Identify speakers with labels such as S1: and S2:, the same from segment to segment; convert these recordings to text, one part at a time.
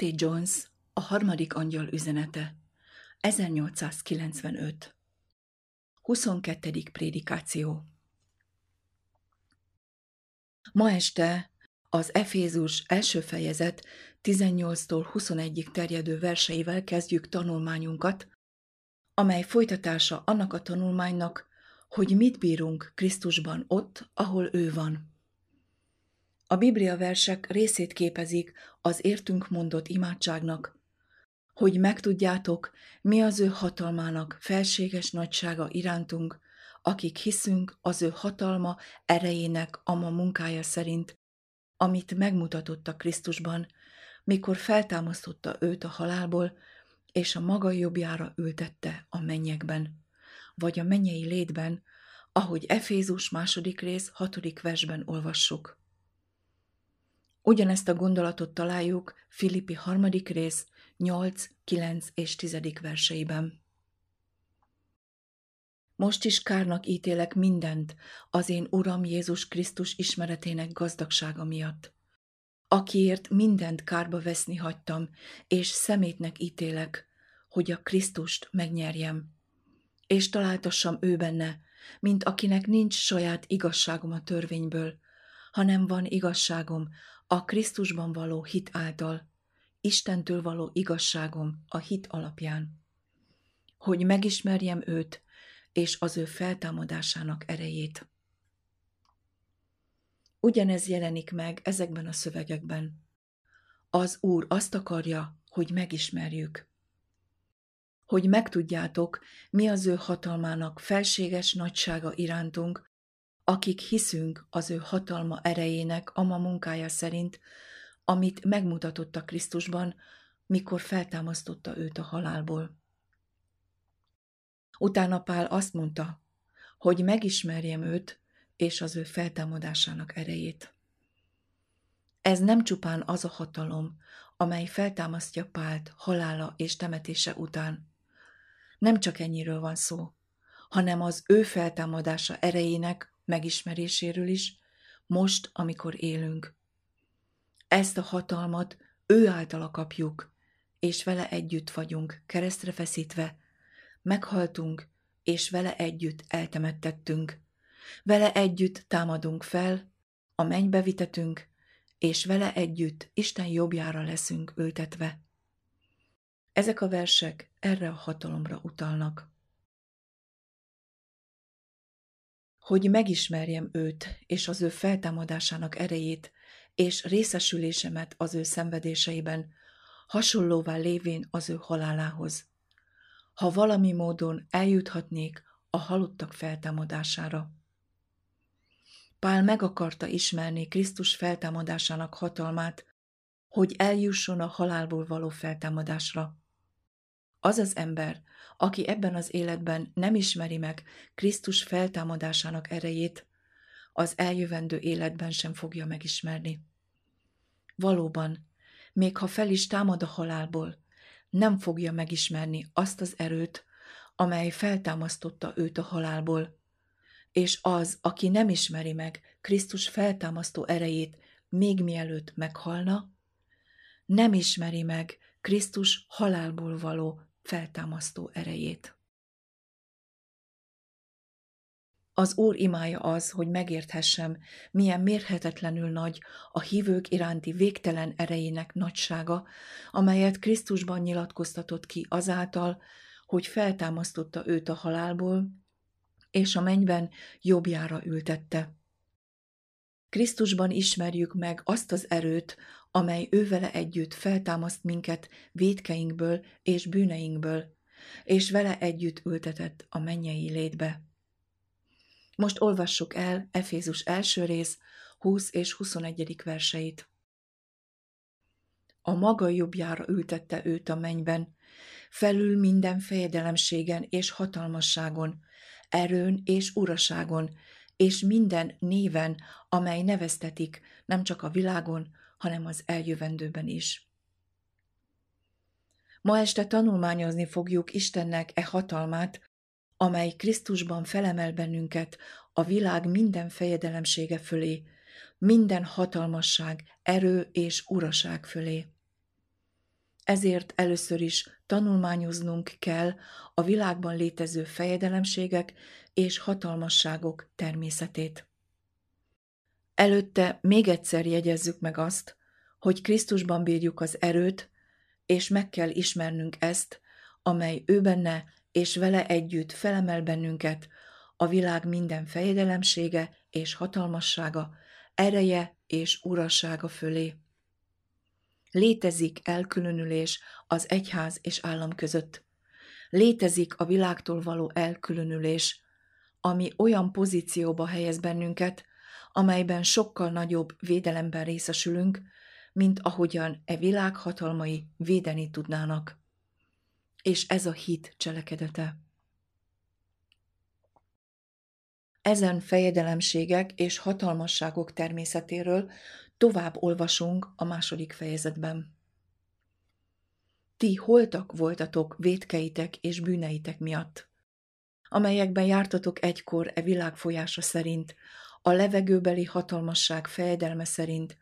S1: A.T. Jones, a harmadik angyal üzenete, 1895. 22. prédikáció Ma este az Efézus első fejezet 18-tól 21-ig terjedő verseivel kezdjük tanulmányunkat, amely folytatása annak a tanulmánynak, hogy mit bírunk Krisztusban ott, ahol ő van. A Biblia versek részét képezik az értünk mondott imádságnak, hogy megtudjátok, mi az ő hatalmának felséges nagysága irántunk, akik hiszünk az ő hatalma erejének ama munkája szerint, amit megmutatott a Krisztusban, mikor feltámasztotta őt a halálból, és a maga jobbjára ültette a mennyekben, vagy a mennyei létben, ahogy Efézus második rész hatodik versben olvassuk. Ugyanezt a gondolatot találjuk Filippi harmadik rész 8, 9 és 10. verseiben. Most is kárnak ítélek mindent az én Uram Jézus Krisztus ismeretének gazdagsága miatt, akiért mindent kárba veszni hagytam, és szemétnek ítélek, hogy a Krisztust megnyerjem, és találtassam ő benne, mint akinek nincs saját igazságom a törvényből, hanem van igazságom a Krisztusban való hit által, Istentől való igazságom a hit alapján, hogy megismerjem őt és az ő feltámadásának erejét. Ugyanez jelenik meg ezekben a szövegekben. Az Úr azt akarja, hogy megismerjük. Hogy megtudjátok, mi az ő hatalmának felséges nagysága irántunk, akik hiszünk az ő hatalma erejének ama munkája szerint, amit megmutatott a Krisztusban, mikor feltámasztotta őt a halálból. Utána Pál azt mondta, hogy megismerjem őt és az ő feltámadásának erejét. Ez nem csupán az a hatalom, amely feltámasztja Pált halála és temetése után. Nem csak ennyiről van szó, hanem az ő feltámadása erejének megismeréséről is, most, amikor élünk. Ezt a hatalmat ő általa kapjuk, és vele együtt vagyunk keresztre feszítve, meghaltunk, és vele együtt eltemettettünk. Vele együtt támadunk fel, a mennybe vitetünk, és vele együtt Isten jobbjára leszünk ültetve. Ezek a versek erre a hatalomra utalnak. Hogy megismerjem őt és az ő feltámadásának erejét, és részesülésemet az ő szenvedéseiben, hasonlóvá lévén az ő halálához. Ha valami módon eljuthatnék a halottak feltámadására. Pál meg akarta ismerni Krisztus feltámadásának hatalmát, hogy eljusson a halálból való feltámadásra. Az az ember, aki ebben az életben nem ismeri meg Krisztus feltámadásának erejét, az eljövendő életben sem fogja megismerni. Valóban, még ha fel is támad a halálból, nem fogja megismerni azt az erőt, amely feltámasztotta őt a halálból, és az, aki nem ismeri meg Krisztus feltámasztó erejét még mielőtt meghalna, nem ismeri meg Krisztus halálból való feltámasztó erejét. Az Úr imája az, hogy megérthessem, milyen mérhetetlenül nagy a hívők iránti végtelen erejének nagysága, amelyet Krisztusban nyilatkoztatott ki azáltal, hogy feltámasztotta őt a halálból, és a mennyben jobbjára ültette. Krisztusban ismerjük meg azt az erőt, amely ővele együtt feltámaszt minket védkeinkből és bűneinkből, és vele együtt ültetett a mennyei létbe. Most olvassuk el Efézus első rész 20 és 21. verseit. A maga jobbjára ültette őt a mennyben, felül minden fejedelemségen és hatalmasságon, erőn és uraságon, és minden néven, amely neveztetik nem csak a világon, hanem az eljövendőben is. Ma este tanulmányozni fogjuk Istennek e hatalmát, amely Krisztusban felemel bennünket a világ minden fejedelemsége fölé, minden hatalmasság, erő és uraság fölé. ezért először is tanulmányoznunk kell a világban létező fejedelemségek és hatalmasságok természetét. Előtte még egyszer jegyezzük meg azt, hogy Krisztusban bírjuk az erőt, és meg kell ismernünk ezt, amely ő benne és vele együtt felemel bennünket a világ minden fejedelemsége és hatalmassága, ereje és urassága fölé. Létezik elkülönülés az egyház és állam között. Létezik a világtól való elkülönülés, ami olyan pozícióba helyez bennünket, amelyben sokkal nagyobb védelemben részesülünk, mint ahogyan e világ hatalmai védeni tudnának. És ez a hit cselekedete. Ezen fejedelemségek és hatalmasságok természetéről tovább olvasunk a második fejezetben. Ti holtak voltatok vétkeitek és bűneitek miatt, amelyekben jártatok egykor e világ folyása szerint, a levegőbeli hatalmasság fejedelme szerint,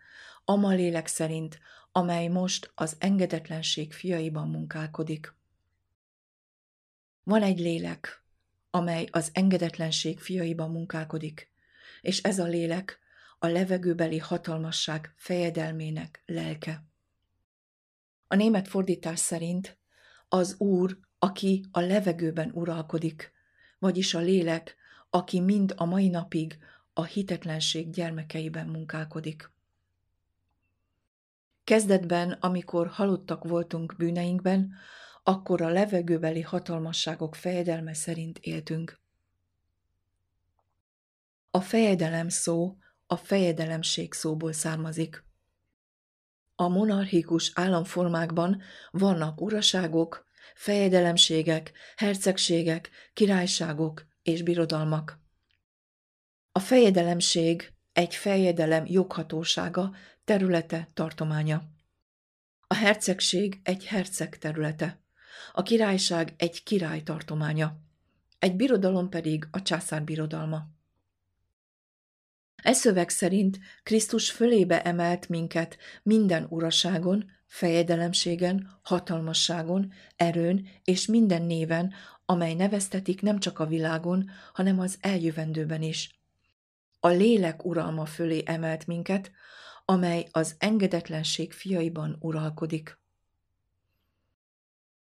S1: ama lélek szerint, amely most az engedetlenség fiaiban munkálkodik. Van egy lélek, amely az engedetlenség fiaiban munkálkodik, és ez a lélek a levegőbeli hatalmasság fejedelmének lelke. A német fordítás szerint az Úr, aki a levegőben uralkodik, vagyis a lélek, aki mind a mai napig a hitetlenség gyermekeiben munkálkodik. Kezdetben, amikor halottak voltunk bűneinkben, akkor a levegőbeli hatalmasságok fejedelme szerint éltünk. A fejedelem szó a fejedelemség szóból származik. A monarchikus államformákban vannak uraságok, fejedelemségek, hercegségek, királyságok és birodalmak. A fejedelemség egy fejedelem joghatósága, területe, tartománya. A hercegség egy herceg területe. A királyság egy király tartománya. Egy birodalom pedig a császár birodalma. E szöveg szerint Krisztus fölébe emelt minket minden uraságon, fejedelemségen, hatalmasságon, erőn és minden néven, amely neveztetik nem csak a világon, hanem az eljövendőben is. A lélek uralma fölé emelt minket, amely az engedetlenség fiaiban uralkodik.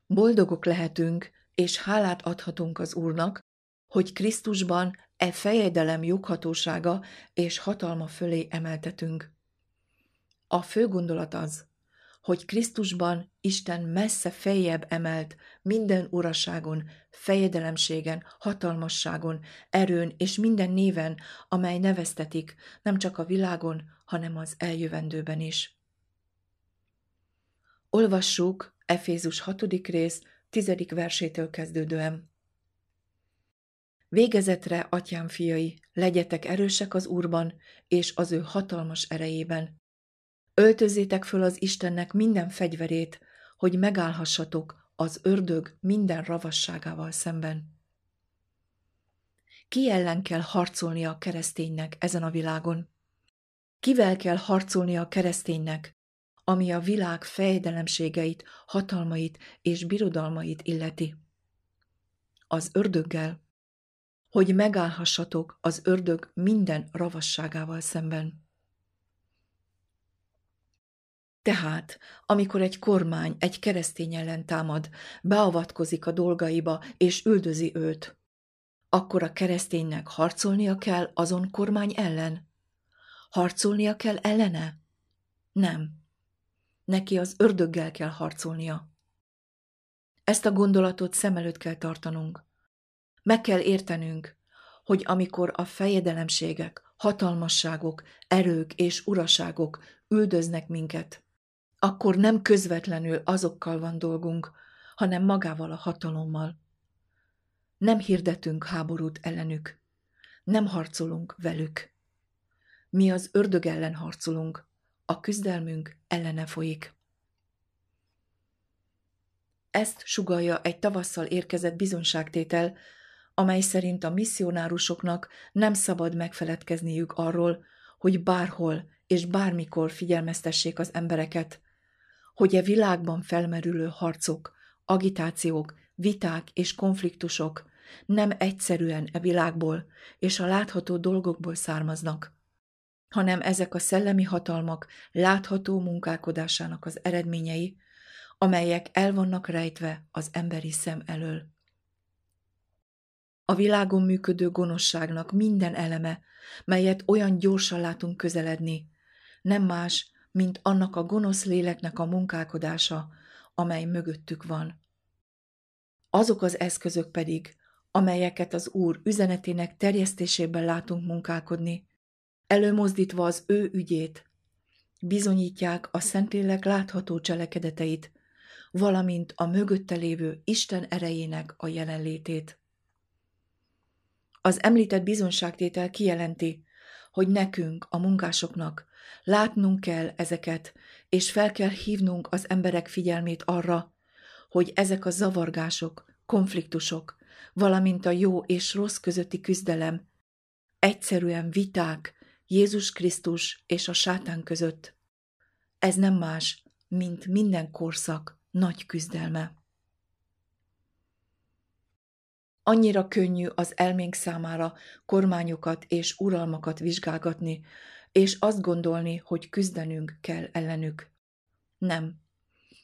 S1: Boldogok lehetünk, és hálát adhatunk az Úrnak, hogy Krisztusban e fejedelem joghatósága és hatalma fölé emeltetünk. A fő gondolat az, hogy Krisztusban Isten messze feljebb emelt minden uraságon, fejedelemségen, hatalmasságon, erőn és minden néven, amely neveztetik nem csak a világon, hanem az eljövendőben is. Olvassuk Efézus 6. rész 10. versétől kezdődően. Végezetre, atyám fiai, legyetek erősek az Úrban és az ő hatalmas erejében. Öltözzétek föl az Istennek minden fegyverét, hogy megállhassatok az ördög minden ravasságával szemben. Ki ellen kell harcolnia a kereszténynek ezen a világon? Kivel kell harcolnia a kereszténynek, ami a világ fejdelemségeit, hatalmait és birodalmait illeti? Az ördöggel hogy megállhassatok az ördög minden ravasságával szemben. Tehát, amikor egy kormány egy keresztény ellen támad, beavatkozik a dolgaiba és üldözi őt, akkor a kereszténynek harcolnia kell azon kormány ellen? Harcolnia kell ellene? Nem. Neki az ördöggel kell harcolnia. Ezt a gondolatot szem előtt kell tartanunk. Meg kell értenünk, hogy amikor a fejedelemségek, hatalmasságok, erők és uraságok üldöznek minket, akkor nem közvetlenül azokkal van dolgunk, hanem magával a hatalommal. Nem hirdetünk háborút ellenük, nem harcolunk velük. Mi az ördög ellen harcolunk, a küzdelmünk ellene folyik. Ezt sugalja egy tavasszal érkezett bizonságtétel, amely szerint a misszionárusoknak nem szabad megfeledkezniük arról, hogy bárhol és bármikor figyelmeztessék az embereket, hogy e világban felmerülő harcok, agitációk, viták és konfliktusok nem egyszerűen e világból és a látható dolgokból származnak, hanem ezek a szellemi hatalmak látható munkálkodásának az eredményei, amelyek el vannak rejtve az emberi szem elől. A világon működő gonoszságnak minden eleme, melyet olyan gyorsan látunk közeledni, nem más, mint annak a gonosz léleknek a munkálkodása, amely mögöttük van. Azok az eszközök pedig, amelyeket az Úr üzenetének terjesztésében látunk munkálkodni, előmozdítva az ő ügyét, bizonyítják a Szentlélek látható cselekedeteit, valamint a mögötte lévő Isten erejének a jelenlétét. Az említett bizonságtétel kijelenti, hogy nekünk, a munkásoknak látnunk kell ezeket, és fel kell hívnunk az emberek figyelmét arra, hogy ezek a zavargások, konfliktusok, valamint a jó és rossz közötti küzdelem egyszerűen viták Jézus Krisztus és a sátán között. Ez nem más, mint minden korszak nagy küzdelme. Annyira könnyű az elménk számára kormányokat és uralmakat vizsgálgatni, és azt gondolni, hogy küzdenünk kell ellenük. Nem.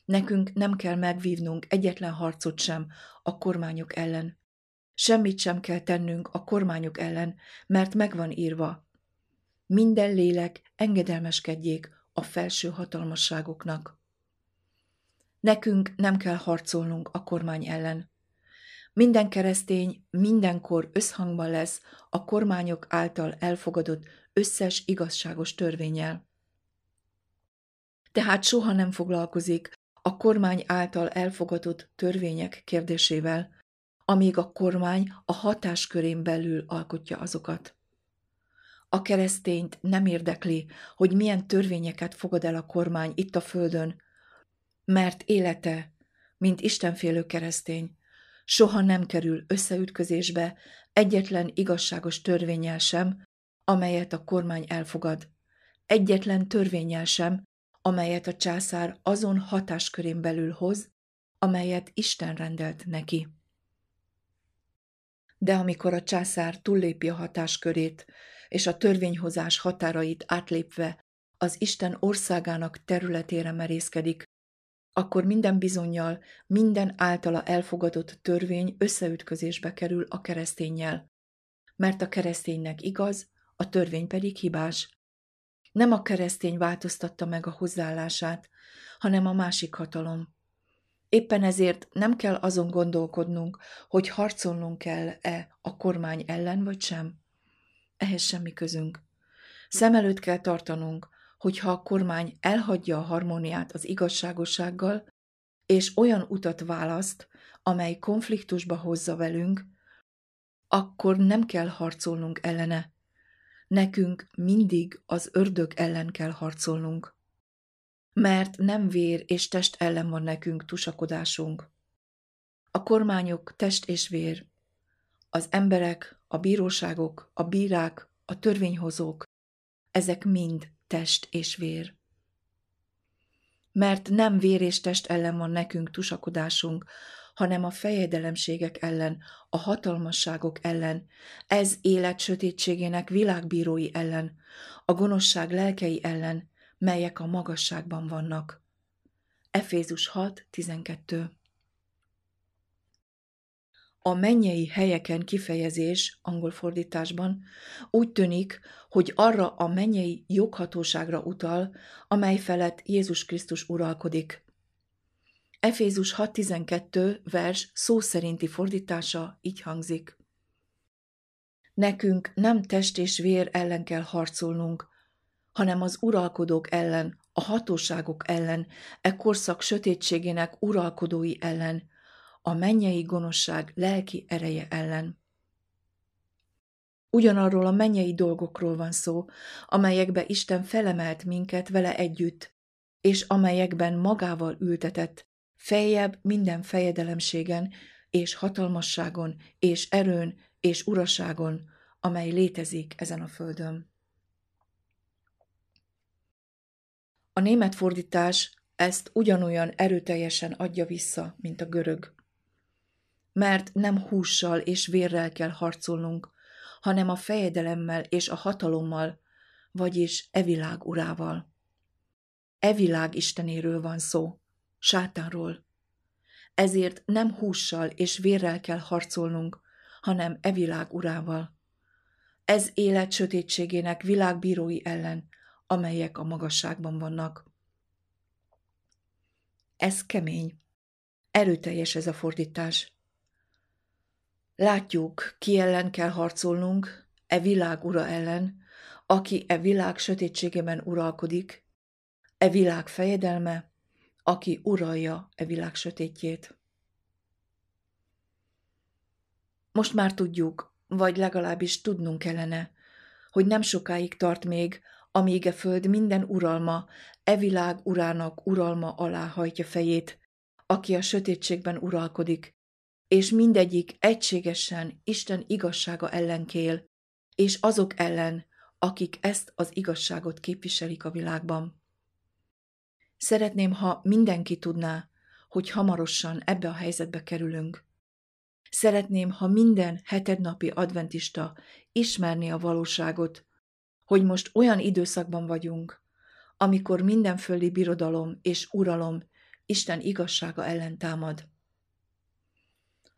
S1: Nekünk nem kell megvívnunk egyetlen harcot sem a kormányok ellen. Semmit sem kell tennünk a kormányok ellen, mert megvan írva. Minden lélek engedelmeskedjék a felső hatalmasságoknak. Nekünk nem kell harcolnunk a kormány ellen. Minden keresztény mindenkor összhangban lesz a kormányok által elfogadott összes igazságos törvényel. Tehát soha nem foglalkozik a kormány által elfogadott törvények kérdésével, amíg a kormány a hatáskörén belül alkotja azokat. A keresztényt nem érdekli, hogy milyen törvényeket fogad el a kormány itt a földön, mert élete, mint istenfélő keresztény, soha nem kerül összeütközésbe egyetlen igazságos törvényel sem, amelyet a kormány elfogad, egyetlen törvényel sem, amelyet a császár azon hatáskörén belül hoz, amelyet Isten rendelt neki. De amikor a császár túllépi a hatáskörét, és a törvényhozás határait átlépve az Isten országának területére merészkedik, akkor minden bizonyal minden általa elfogadott törvény összeütközésbe kerül a keresztényjel, mert a kereszténynek igaz, a törvény pedig hibás. Nem a keresztény változtatta meg a hozzáállását, hanem a másik hatalom. Éppen ezért nem kell azon gondolkodnunk, hogy harcolnunk kell-e a kormány ellen, vagy sem. Ehhez semmi közünk. Szem előtt kell tartanunk, hogyha a kormány elhagyja a harmóniát az igazságossággal, és olyan utat választ, amely konfliktusba hozza velünk, akkor nem kell harcolnunk ellene. Nekünk mindig az ördög ellen kell harcolnunk. Mert nem vér és test ellen van nekünk tusakodásunk. A kormányok test és vér. Az emberek, a bíróságok, a bírák, a törvényhozók, ezek mind test és vér. Mert nem vér és test ellen van nekünk tusakodásunk, hanem a fejedelemségek ellen, a hatalmasságok ellen, ez élet sötétségének világbírói ellen, a gonoszság lelkei ellen, melyek a magasságban vannak. Efézus 6.12 a mennyei helyeken kifejezés angol fordításban úgy tűnik, hogy arra a mennyei joghatóságra utal, amely felett Jézus Krisztus uralkodik. Efézus 6.12 vers szó szerinti fordítása így hangzik. Nekünk nem test és vér ellen kell harcolnunk, hanem az uralkodók ellen, a hatóságok ellen, e korszak sötétségének uralkodói ellen, a mennyei gonoszság lelki ereje ellen. Ugyanarról a mennyei dolgokról van szó, amelyekbe Isten felemelt minket vele együtt, és amelyekben magával ültetett, feljebb minden fejedelemségen, és hatalmasságon, és erőn, és uraságon, amely létezik ezen a földön. A német fordítás ezt ugyanolyan erőteljesen adja vissza, mint a görög. Mert nem hússal és vérrel kell harcolnunk, hanem a fejedelemmel és a hatalommal, vagyis evilág urával. Evilág istenéről van szó, sátánról. Ezért nem hússal és vérrel kell harcolnunk, hanem evilág urával. Ez élet sötétségének világbírói ellen, amelyek a magasságban vannak. Ez kemény. Erőteljes ez a fordítás. Látjuk, ki ellen kell harcolnunk, e világ ura ellen, aki e világ sötétségében uralkodik, e világ fejedelme, aki uralja e világ sötétjét. Most már tudjuk, vagy legalábbis tudnunk kellene, hogy nem sokáig tart még, amíg e föld minden uralma, e világ urának uralma alá hajtja fejét, aki a sötétségben uralkodik, és mindegyik egységesen Isten igazsága ellen kél, és azok ellen, akik ezt az igazságot képviselik a világban. Szeretném, ha mindenki tudná, hogy hamarosan ebbe a helyzetbe kerülünk. Szeretném, ha minden hetednapi adventista ismerné a valóságot, hogy most olyan időszakban vagyunk, amikor mindenföldi birodalom és uralom Isten igazsága ellen támad.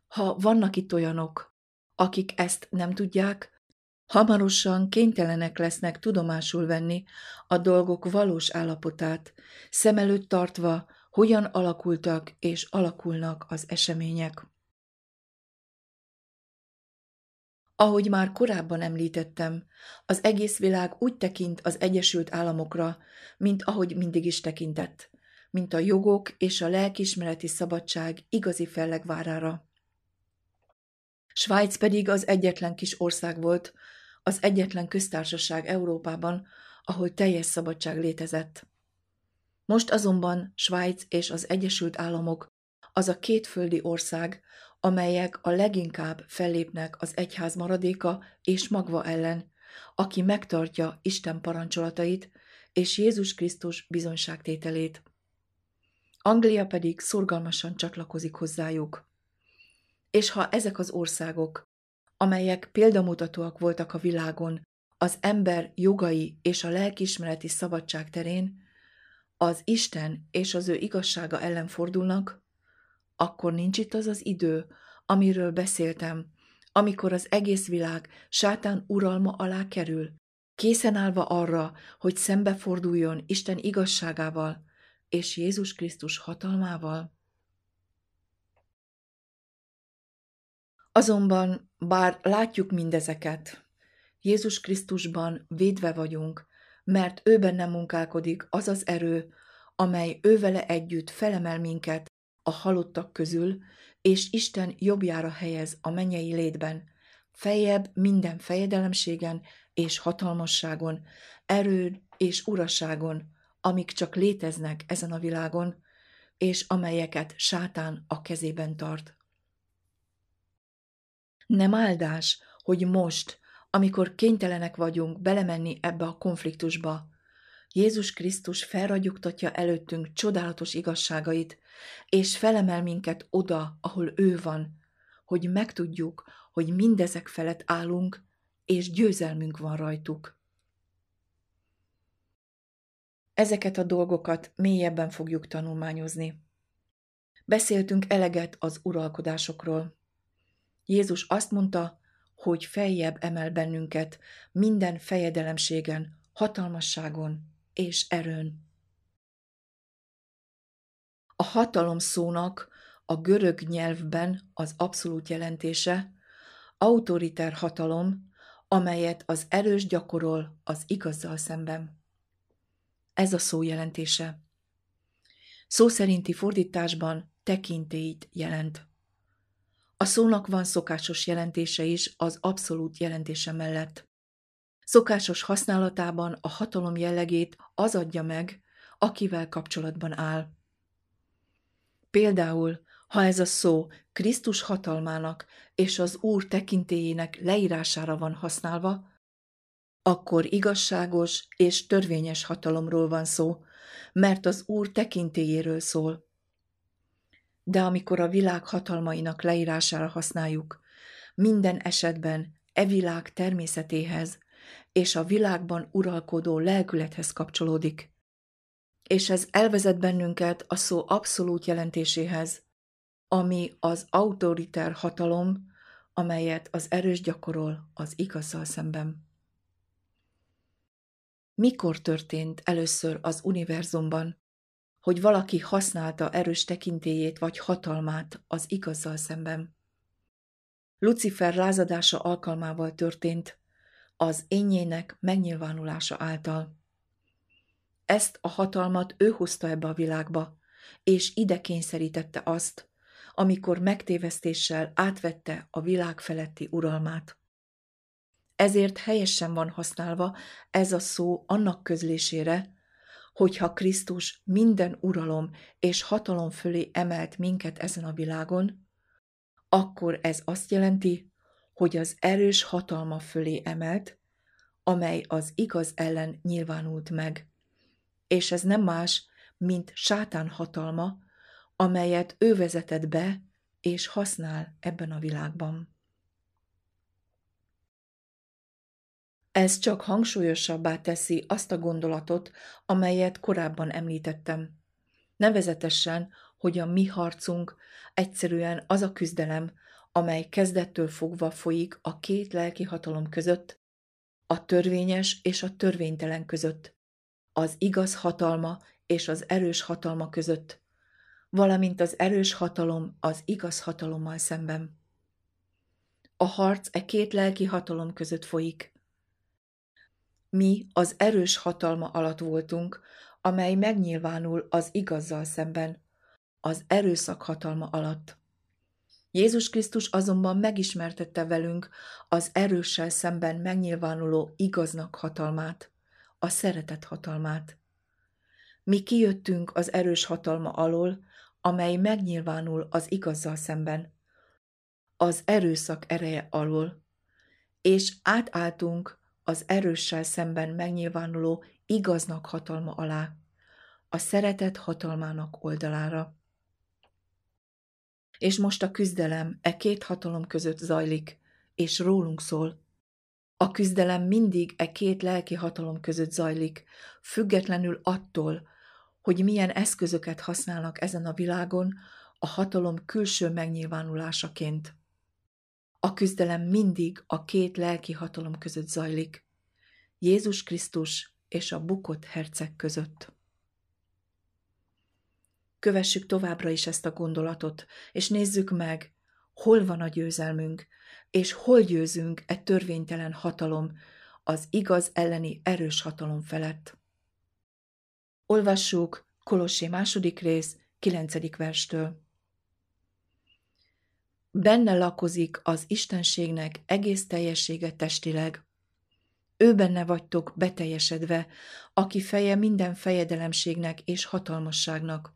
S1: Ha vannak itt olyanok, akik ezt nem tudják, hamarosan kénytelenek lesznek tudomásul venni a dolgok valós állapotát, szem előtt tartva, hogyan alakultak és alakulnak az események. Ahogy már korábban említettem, az egész világ úgy tekint az Egyesült Államokra, mint ahogy mindig is tekintett, mint a jogok és a lelkismereti szabadság igazi fellegvárára. Svájc pedig az egyetlen kis ország volt, az egyetlen köztársaság Európában, ahol teljes szabadság létezett. Most azonban Svájc és az Egyesült Államok az a két földi ország, amelyek a leginkább fellépnek az egyház maradéka és magva ellen, aki megtartja Isten parancsolatait és Jézus Krisztus bizonyságtételét. Anglia pedig szorgalmasan csatlakozik hozzájuk. És ha ezek az országok, amelyek példamutatóak voltak a világon, az ember jogai és a lelkismereti szabadság terén, az Isten és az ő igazsága ellen fordulnak, akkor nincs itt az az idő, amiről beszéltem, amikor az egész világ sátán uralma alá kerül, készen állva arra, hogy szembeforduljon Isten igazságával és Jézus Krisztus hatalmával? Azonban, bár látjuk mindezeket, Jézus Krisztusban védve vagyunk, mert ő benne munkálkodik az az erő, amely ővele együtt felemel minket a halottak közül, és Isten jobbjára helyez a mennyei létben, fejebb minden fejedelemségen és hatalmasságon, erőn és uraságon, amik csak léteznek ezen a világon, és amelyeket sátán a kezében tart. Nem áldás, hogy most, amikor kénytelenek vagyunk belemenni ebbe a konfliktusba, Jézus Krisztus felragyogtatja előttünk csodálatos igazságait, és felemel minket oda, ahol ő van, hogy megtudjuk, hogy mindezek felett állunk, és győzelmünk van rajtuk. Ezeket a dolgokat mélyebben fogjuk tanulmányozni. Beszéltünk eleget az uralkodásokról. Jézus azt mondta, hogy feljebb emel bennünket minden fejedelemségen, hatalmasságon és erőn. A hatalom szónak a görög nyelvben az abszolút jelentése autoriter hatalom, amelyet az erős gyakorol az igazzal szemben. Ez a szó jelentése. Szó szerinti fordításban tekintélyt jelent. A szónak van szokásos jelentése is az abszolút jelentése mellett. Szokásos használatában a hatalom jellegét az adja meg, akivel kapcsolatban áll. Például, ha ez a szó Krisztus hatalmának és az Úr tekintélyének leírására van használva, akkor igazságos és törvényes hatalomról van szó, mert az Úr tekintélyéről szól. De amikor a világ hatalmainak leírására használjuk, minden esetben e világ természetéhez és a világban uralkodó lelkülethez kapcsolódik. És ez elvezet bennünket a szó abszolút jelentéséhez, ami az autoritár hatalom, amelyet az erős gyakorol az igazzal szemben. Mikor történt először az univerzumban, hogy valaki használta erős tekintélyét vagy hatalmát az igazzal szemben? Lucifer lázadása alkalmával történt, az énjének megnyilvánulása által. Ezt a hatalmat ő hozta ebbe a világba, és ide kényszerítette azt, amikor megtévesztéssel átvette a világ feletti uralmát. Ezért helyesen van használva ez a szó annak közlésére, hogyha Krisztus minden uralom és hatalom fölé emelt minket ezen a világon, akkor ez azt jelenti, hogy az erős hatalma fölé emelt, amely az igaz ellen nyilvánult meg. És ez nem más, mint sátán hatalma, amelyet ő vezetett be és használ ebben a világban. Ez csak hangsúlyosabbá teszi azt a gondolatot, amelyet korábban említettem. Nevezetesen, hogy a mi harcunk egyszerűen az a küzdelem, amely kezdettől fogva folyik a két lelki hatalom között, a törvényes és a törvénytelen között, az igaz hatalma és az erős hatalma között, valamint az erős hatalom az igaz hatalommal szemben. A harc e két lelki hatalom között folyik. Mi az erős hatalma alatt voltunk, amely megnyilvánul az igazzal szemben, az erőszak hatalma alatt. Jézus Krisztus azonban megismertette velünk az erőssel szemben megnyilvánuló igaznak hatalmát, a szeretet hatalmát. Mi kijöttünk az erős hatalma alól, amely megnyilvánul az igazzal szemben, az erőszak ereje alól, és átálltunk az erőssel szemben megnyilvánuló igaznak hatalma alá, a szeretet hatalmának oldalára. És most a küzdelem e két hatalom között zajlik, és rólunk szól. A küzdelem mindig e két lelki hatalom között zajlik, függetlenül attól, hogy milyen eszközöket használnak ezen a világon a hatalom külső megnyilvánulásaként. A küzdelem mindig a két lelki hatalom között zajlik, Jézus Krisztus és a bukott herceg között. Kövessük továbbra is ezt a gondolatot, és nézzük meg, hol van a győzelmünk, és hol győzünk e törvénytelen hatalom, az igaz elleni erős hatalom felett. Olvassuk Kolossé második rész, kilencedik verstől. Benne lakozik az Istenségnek egész teljessége testileg. Ő benne vagytok beteljesedve, aki feje minden fejedelemségnek és hatalmasságnak.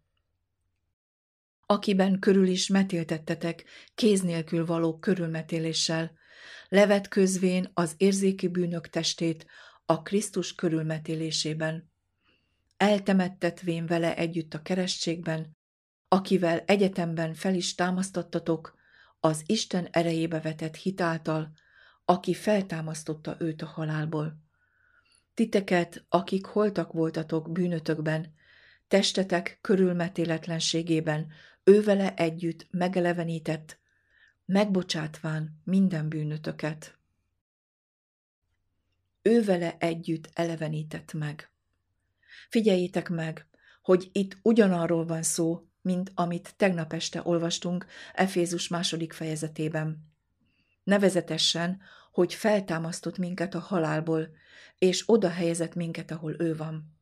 S1: Akiben körül is metéltettetek, kéz nélkül való körülmetéléssel, levet közvén az érzéki bűnök testét a Krisztus körülmetélésében eltemettetvén vele együtt a keresztségben, akivel egyetemben fel is támasztottatok az Isten erejébe vetett hitáltal, aki feltámasztotta őt a halálból. Titeket, akik holtak voltatok bűnötökben, testetek körülmetéletlenségében, ővele együtt megelevenített, megbocsátván minden bűnötöket. Ővele együtt elevenített meg. Figyeljétek meg, hogy itt ugyanarról van szó, mint amit tegnap este olvastunk Efézus második fejezetében. Nevezetesen, hogy feltámasztott minket a halálból, és oda helyezett minket, ahol ő van.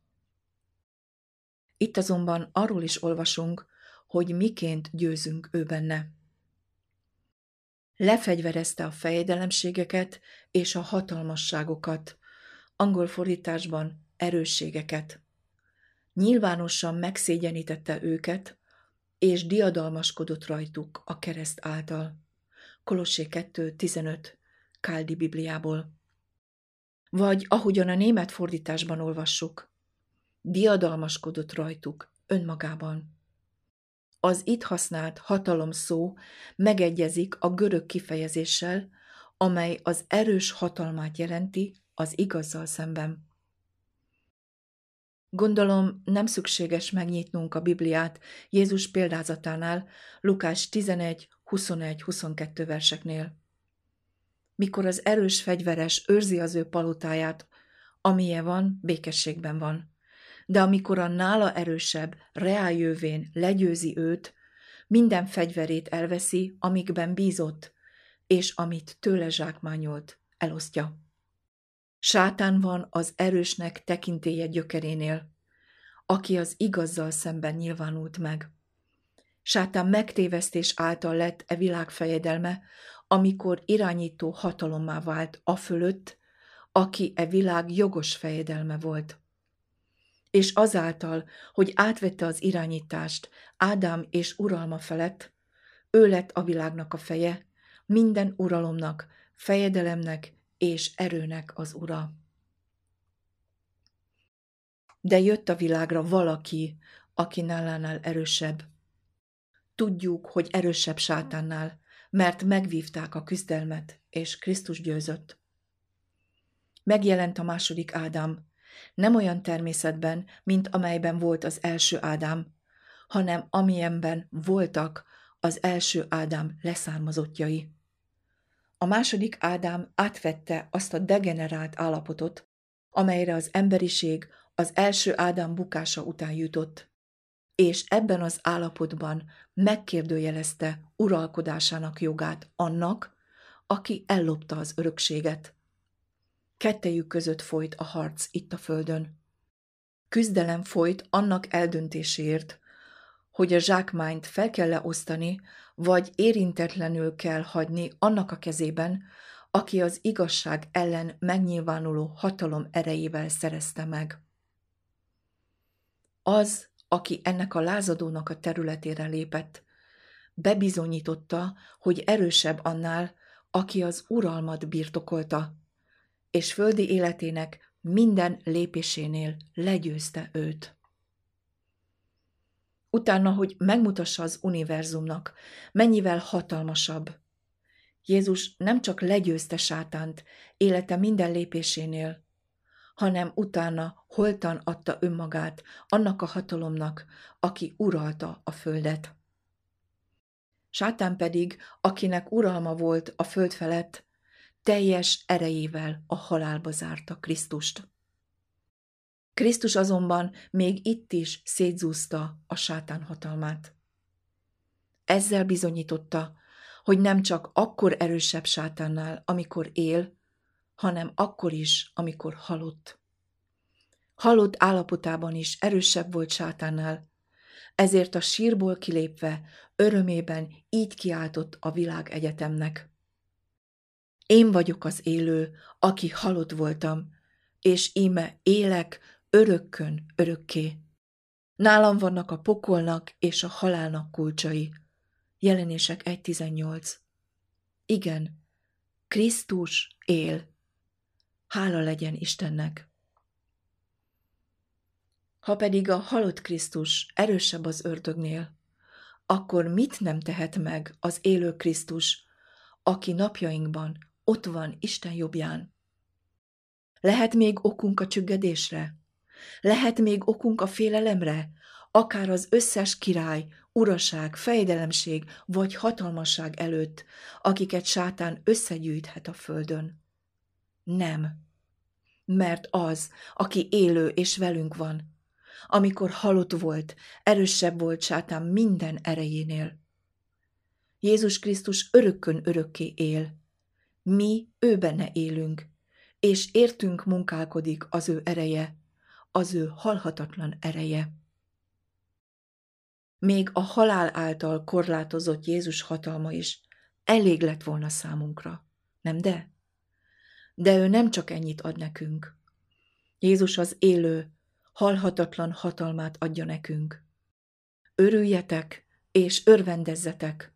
S1: Itt azonban arról is olvasunk, hogy miként győzünk ő benne. Lefegyverezte a fejedelemségeket és a hatalmasságokat, angol fordításban erősségeket nyilvánosan megszégyenítette őket, és diadalmaskodott rajtuk a kereszt által. Kolossé 2.15 Káldi Bibliából. Vagy ahogyan a német fordításban olvassuk, diadalmaskodott rajtuk önmagában. Az itt használt hatalom szó megegyezik a görög kifejezéssel, amely az erős hatalmát jelenti az igazzal szemben. Gondolom nem szükséges megnyitnunk a Bibliát Jézus példázatánál, Lukás 11, 21-22 verseknél. Mikor az erős fegyveres őrzi az ő palotáját, amilyen van, békességben van. De amikor a nála erősebb, reáljövén legyőzi őt, minden fegyverét elveszi, amikben bízott, és amit tőle zsákmányolt, elosztja. Sátán van az erősnek tekintélye gyökerénél, aki az igazzal szemben nyilvánult meg. Sátán megtévesztés által lett e világ fejedelme, amikor irányító hatalommá vált a fölött, aki e világ jogos fejedelme volt. És azáltal, hogy átvette az irányítást Ádám és uralma felett, ő lett a világnak a feje, minden uralomnak, fejedelemnek és erőnek az ura. De jött a világra valaki, aki nálánál erősebb. Tudjuk, hogy erősebb sátánnál, mert megvívták a küzdelmet, és Krisztus győzött. Megjelent a második Ádám, nem olyan természetben, mint amelyben volt az első Ádám, hanem amilyenben voltak az első Ádám leszármazottjai. A második Ádám átvette azt a degenerált állapotot, amelyre az emberiség az első Ádám bukása után jutott, és ebben az állapotban megkérdőjelezte uralkodásának jogát annak, aki ellopta az örökséget. Kettejük között folyt a harc itt a földön. Küzdelem folyt annak eldöntéséért, hogy a zsákmányt fel kell leosztani, vagy érintetlenül kell hagyni annak a kezében, aki az igazság ellen megnyilvánuló hatalom erejével szerezte meg. Az, aki ennek a lázadónak a területére lépett, bebizonyította, hogy erősebb annál, aki az uralmat birtokolta, és földi életének minden lépésénél legyőzte őt. Utána, hogy megmutassa az univerzumnak, mennyivel hatalmasabb. Jézus nem csak legyőzte sátánt élete minden lépésénél, hanem utána holtan adta önmagát annak a hatalomnak, aki uralta a földet. Sátán pedig, akinek uralma volt a föld felett, teljes erejével a halálba zárta Krisztust. Krisztus azonban még itt is szétzúzta a sátán hatalmát. Ezzel bizonyította, hogy nem csak akkor erősebb sátánnál, amikor él, hanem akkor is, amikor halott. Halott állapotában is erősebb volt sátánnál, ezért a sírból kilépve örömében így kiáltott a világ egyetemnek. Én vagyok az élő, aki halott voltam, és íme élek örökkön örökké. Nálam vannak a pokolnak és a halálnak kulcsai. Jelenések 1.18 Igen, Krisztus él. Hála legyen Istennek! Ha pedig a halott Krisztus erősebb az ördögnél, akkor mit nem tehet meg az élő Krisztus, aki napjainkban ott van Isten jobbján? Lehet még okunk a csüggedésre? Lehet még okunk a félelemre? Akár az összes király, uraság, fejdelemség vagy hatalmasság előtt, akiket sátán összegyűjthet a földön. Nem. Mert az, aki élő és velünk van, amikor halott volt, erősebb volt sátán minden erejénél. Jézus Krisztus örökkön örökké él. Mi ő élünk, és értünk munkálkodik az ő ereje, az ő halhatatlan ereje. Még a halál által korlátozott Jézus hatalma is elég lett volna számunkra, nem de? De ő nem csak ennyit ad nekünk. Jézus az élő, halhatatlan hatalmát adja nekünk. Örüljetek és örvendezzetek,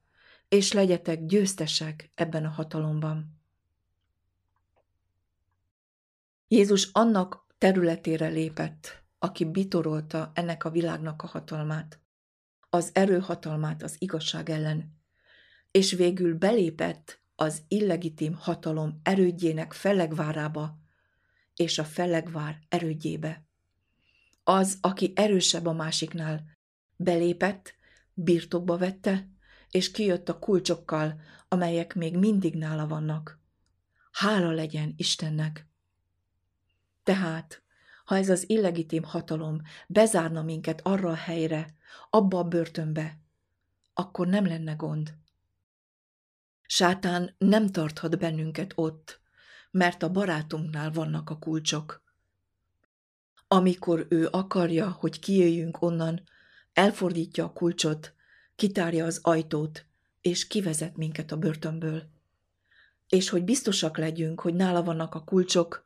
S1: és legyetek győztesek ebben a hatalomban. Jézus annak területére lépett, aki bitorolta ennek a világnak a hatalmát, az erőhatalmát az igazság ellen, és végül belépett az illegitim hatalom erődjének fellegvárába és a fellegvár erődjébe. Az, aki erősebb a másiknál, belépett, birtokba vette, és kijött a kulcsokkal, amelyek még mindig nála vannak. Hála legyen Istennek! Tehát, ha ez az illegitim hatalom bezárna minket arra a helyre, abba a börtönbe, akkor nem lenne gond. Sátán nem tarthat bennünket ott, mert a barátunknál vannak a kulcsok. Amikor ő akarja, hogy kijöjjünk onnan, elfordítja a kulcsot, kitárja az ajtót, és kivezet minket a börtönből. És hogy biztosak legyünk, hogy nála vannak a kulcsok,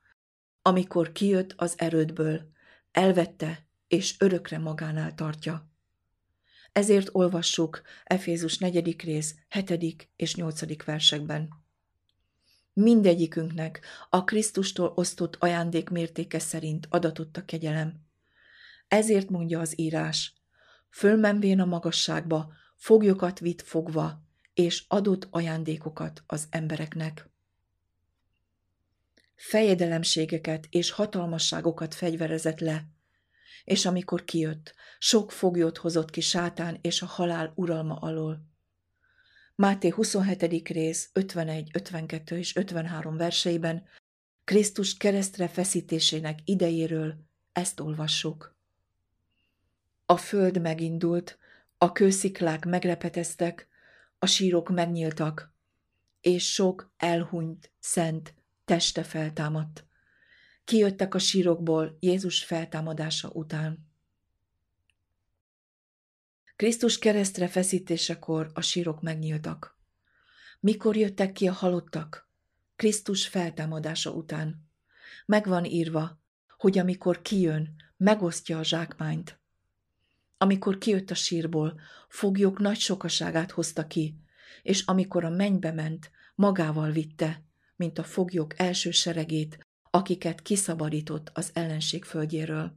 S1: amikor kijött az erődből, elvette és örökre magánál tartja. Ezért olvassuk Efézus 4. rész 7. és 8. versekben. Mindegyikünknek a Krisztustól osztott ajándék mértéke szerint adatott a kegyelem. Ezért mondja az írás, fölmenvén a magasságba, foglyokat vitt fogva, és adott ajándékokat az embereknek. Fejedelemségeket és hatalmasságokat fegyverezett le, és amikor kijött, sok foglyot hozott ki sátán és a halál uralma alól. Máté 27. rész 51, 52 és 53 verseiben Krisztus keresztre feszítésének idejéről ezt olvassuk. A föld megindult, a kősziklák megrepeteztek, a sírok megnyíltak, és sok elhunyt, szent teste feltámadt. Kijöttek a sírokból Jézus feltámadása után. Krisztus keresztre feszítésekor a sírok megnyíltak. Mikor jöttek ki a halottak? Krisztus feltámadása után. Megvan írva, hogy amikor kijön, megosztja a zsákmányt. Amikor kijött a sírból, foglyok nagy sokaságát hozta ki, és amikor a mennybe ment, magával vitte, mint a foglyok első seregét, akiket kiszabadított az ellenség földjéről.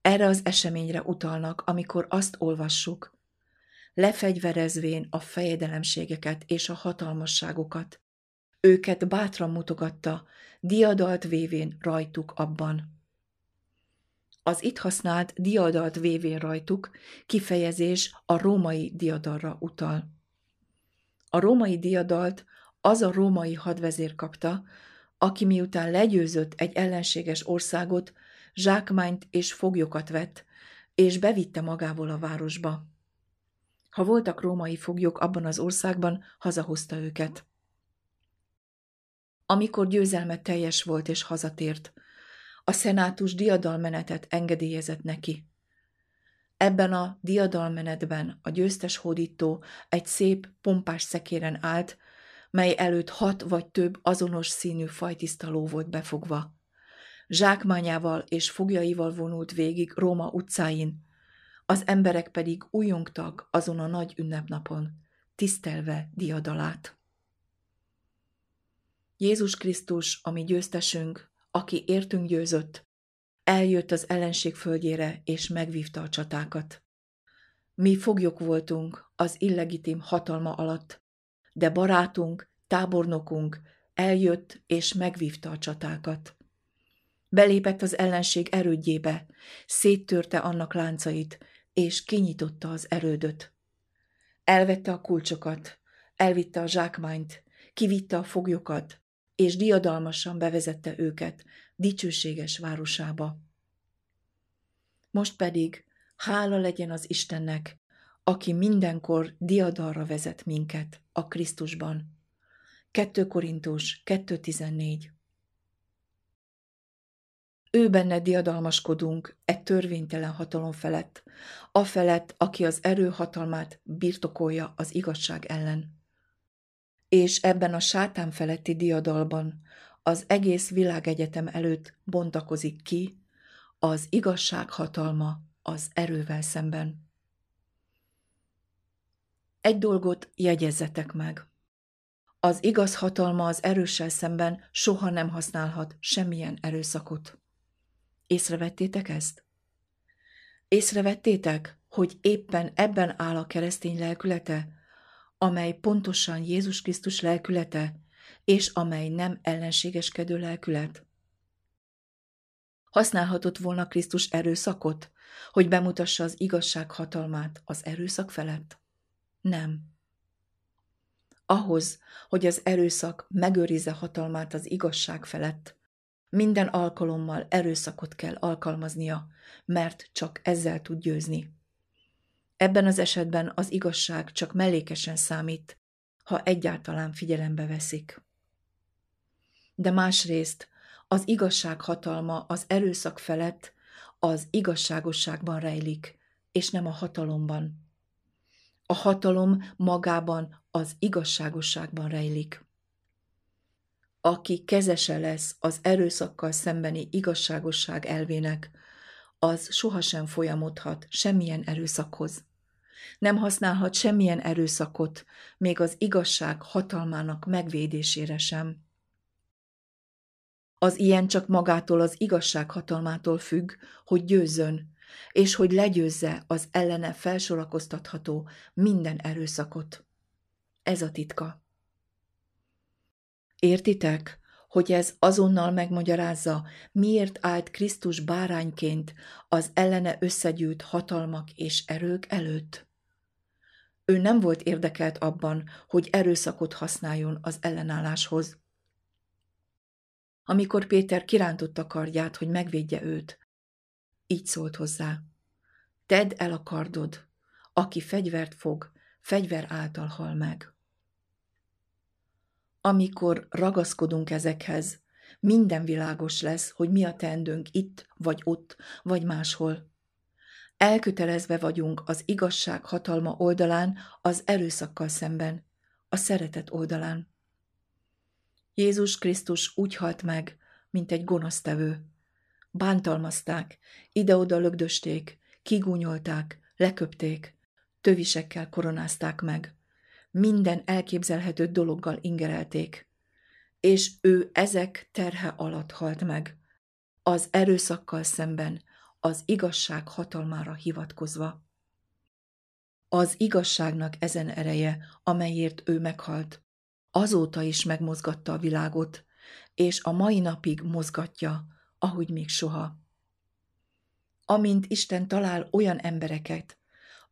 S1: Erre az eseményre utalnak, amikor azt olvassuk, lefegyverezvén a fejedelemségeket és a hatalmasságokat. Őket bátran mutogatta, diadalt vévén rajtuk abban. Az itt használt diadalt vévén rajtuk kifejezés a római diadalra utal. A római diadalt az a római hadvezér kapta, aki miután legyőzött egy ellenséges országot, zsákmányt és foglyokat vett, és bevitte magával a városba. Ha voltak római foglyok abban az országban, hazahozta őket. Amikor győzelme teljes volt és hazatért, a szenátus diadalmenetet engedélyezett neki. Ebben a diadalmenetben a győztes hódító egy szép, pompás szekéren állt, mely előtt hat vagy több azonos színű fajtiszta ló volt befogva. Zsákmányával és fogjaival vonult végig Róma utcáin, az emberek pedig újongtak azon a nagy ünnepnapon, tisztelve diadalát. Jézus Krisztus, ami győztesünk, aki értünk győzött, eljött az ellenség földjére és megvívta a csatákat. Mi foglyok voltunk az illegitim hatalma alatt, de barátunk, tábornokunk eljött és megvívta a csatákat. Belépett az ellenség erődjébe, széttörte annak láncait, és kinyitotta az erődöt. Elvette a kulcsokat, elvitte a zsákmányt, kivitte a foglyokat, és diadalmasan bevezette őket dicsőséges városába. Most pedig hála legyen az Istennek, aki mindenkor diadalra vezet minket a Krisztusban. 2 Korintus 2.14 Ő benne diadalmaskodunk e törvénytelen hatalom felett, a felett, aki az erő hatalmát birtokolja az igazság ellen. És ebben a sátán feletti diadalban az egész világegyetem előtt bontakozik ki az igazság hatalma az erővel szemben. Egy dolgot jegyezzetek meg. Az igaz hatalma az erőssel szemben soha nem használhat semmilyen erőszakot. Észrevettétek ezt? Észrevettétek, hogy éppen ebben áll a keresztény lelkülete, amely pontosan Jézus Krisztus lelkülete, és amely nem ellenségeskedő lelkület? Használhatott volna Krisztus erőszakot, hogy bemutassa az igazság hatalmát az erőszak felett? Nem. Ahhoz, hogy az erőszak megőrizze hatalmát az igazság felett, minden alkalommal erőszakot kell alkalmaznia, mert csak ezzel tud győzni. Ebben az esetben az igazság csak mellékesen számít, ha egyáltalán figyelembe veszik. De másrészt az igazság hatalma az erőszak felett az igazságosságban rejlik, és nem a hatalomban. A hatalom magában az igazságosságban rejlik. Aki kezese lesz az erőszakkal szembeni igazságosság elvének, az sohasem folyamodhat semmilyen erőszakhoz. Nem használhat semmilyen erőszakot, még az igazság hatalmának megvédésére sem. Az ilyen csak magától az igazság hatalmától függ, hogy győzzön, és hogy legyőzze az ellene felsorakoztatható minden erőszakot. Ez a titka. Értitek, hogy ez azonnal megmagyarázza, miért állt Krisztus bárányként az ellene összegyűjt hatalmak és erők előtt? Ő nem volt érdekelt abban, hogy erőszakot használjon az ellenálláshoz. Amikor Péter kirántotta kardját, hogy megvédje őt, így szólt hozzá. Tedd el a kardod, aki fegyvert fog, fegyver által hal meg. Amikor ragaszkodunk ezekhez, minden világos lesz, hogy mi a teendőnk itt, vagy ott, vagy máshol. Elkötelezve vagyunk az igazság hatalma oldalán, az erőszakkal szemben, a szeretet oldalán. Jézus Krisztus úgy halt meg, mint egy gonosztevő. Bántalmazták, ide-oda lögdösték, kigúnyolták, leköpték, tövisekkel koronázták meg. Minden elképzelhető dologgal ingerelték, és ő ezek terhe alatt halt meg, az erőszakkal szemben, az igazság hatalmára hivatkozva. Az igazságnak ezen ereje, amelyért ő meghalt, azóta is megmozgatta a világot, és a mai napig mozgatja, ahogy még soha. Amint Isten talál olyan embereket,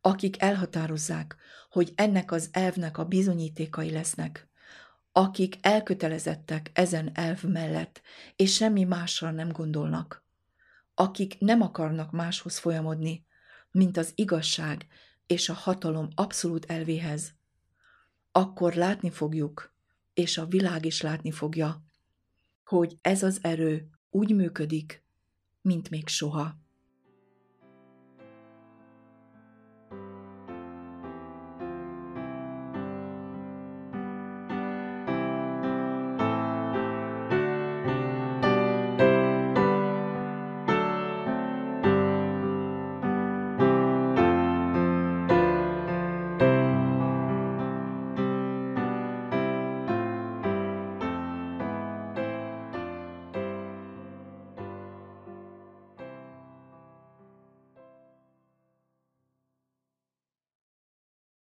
S1: akik elhatározzák, hogy ennek az elvnek a bizonyítékai lesznek, akik elkötelezettek ezen elv mellett, és semmi másra nem gondolnak, akik nem akarnak máshoz folyamodni, mint az igazság és a hatalom abszolút elvéhez, akkor látni fogjuk, és a világ is látni fogja, hogy ez az erő úgy működik, mint még soha.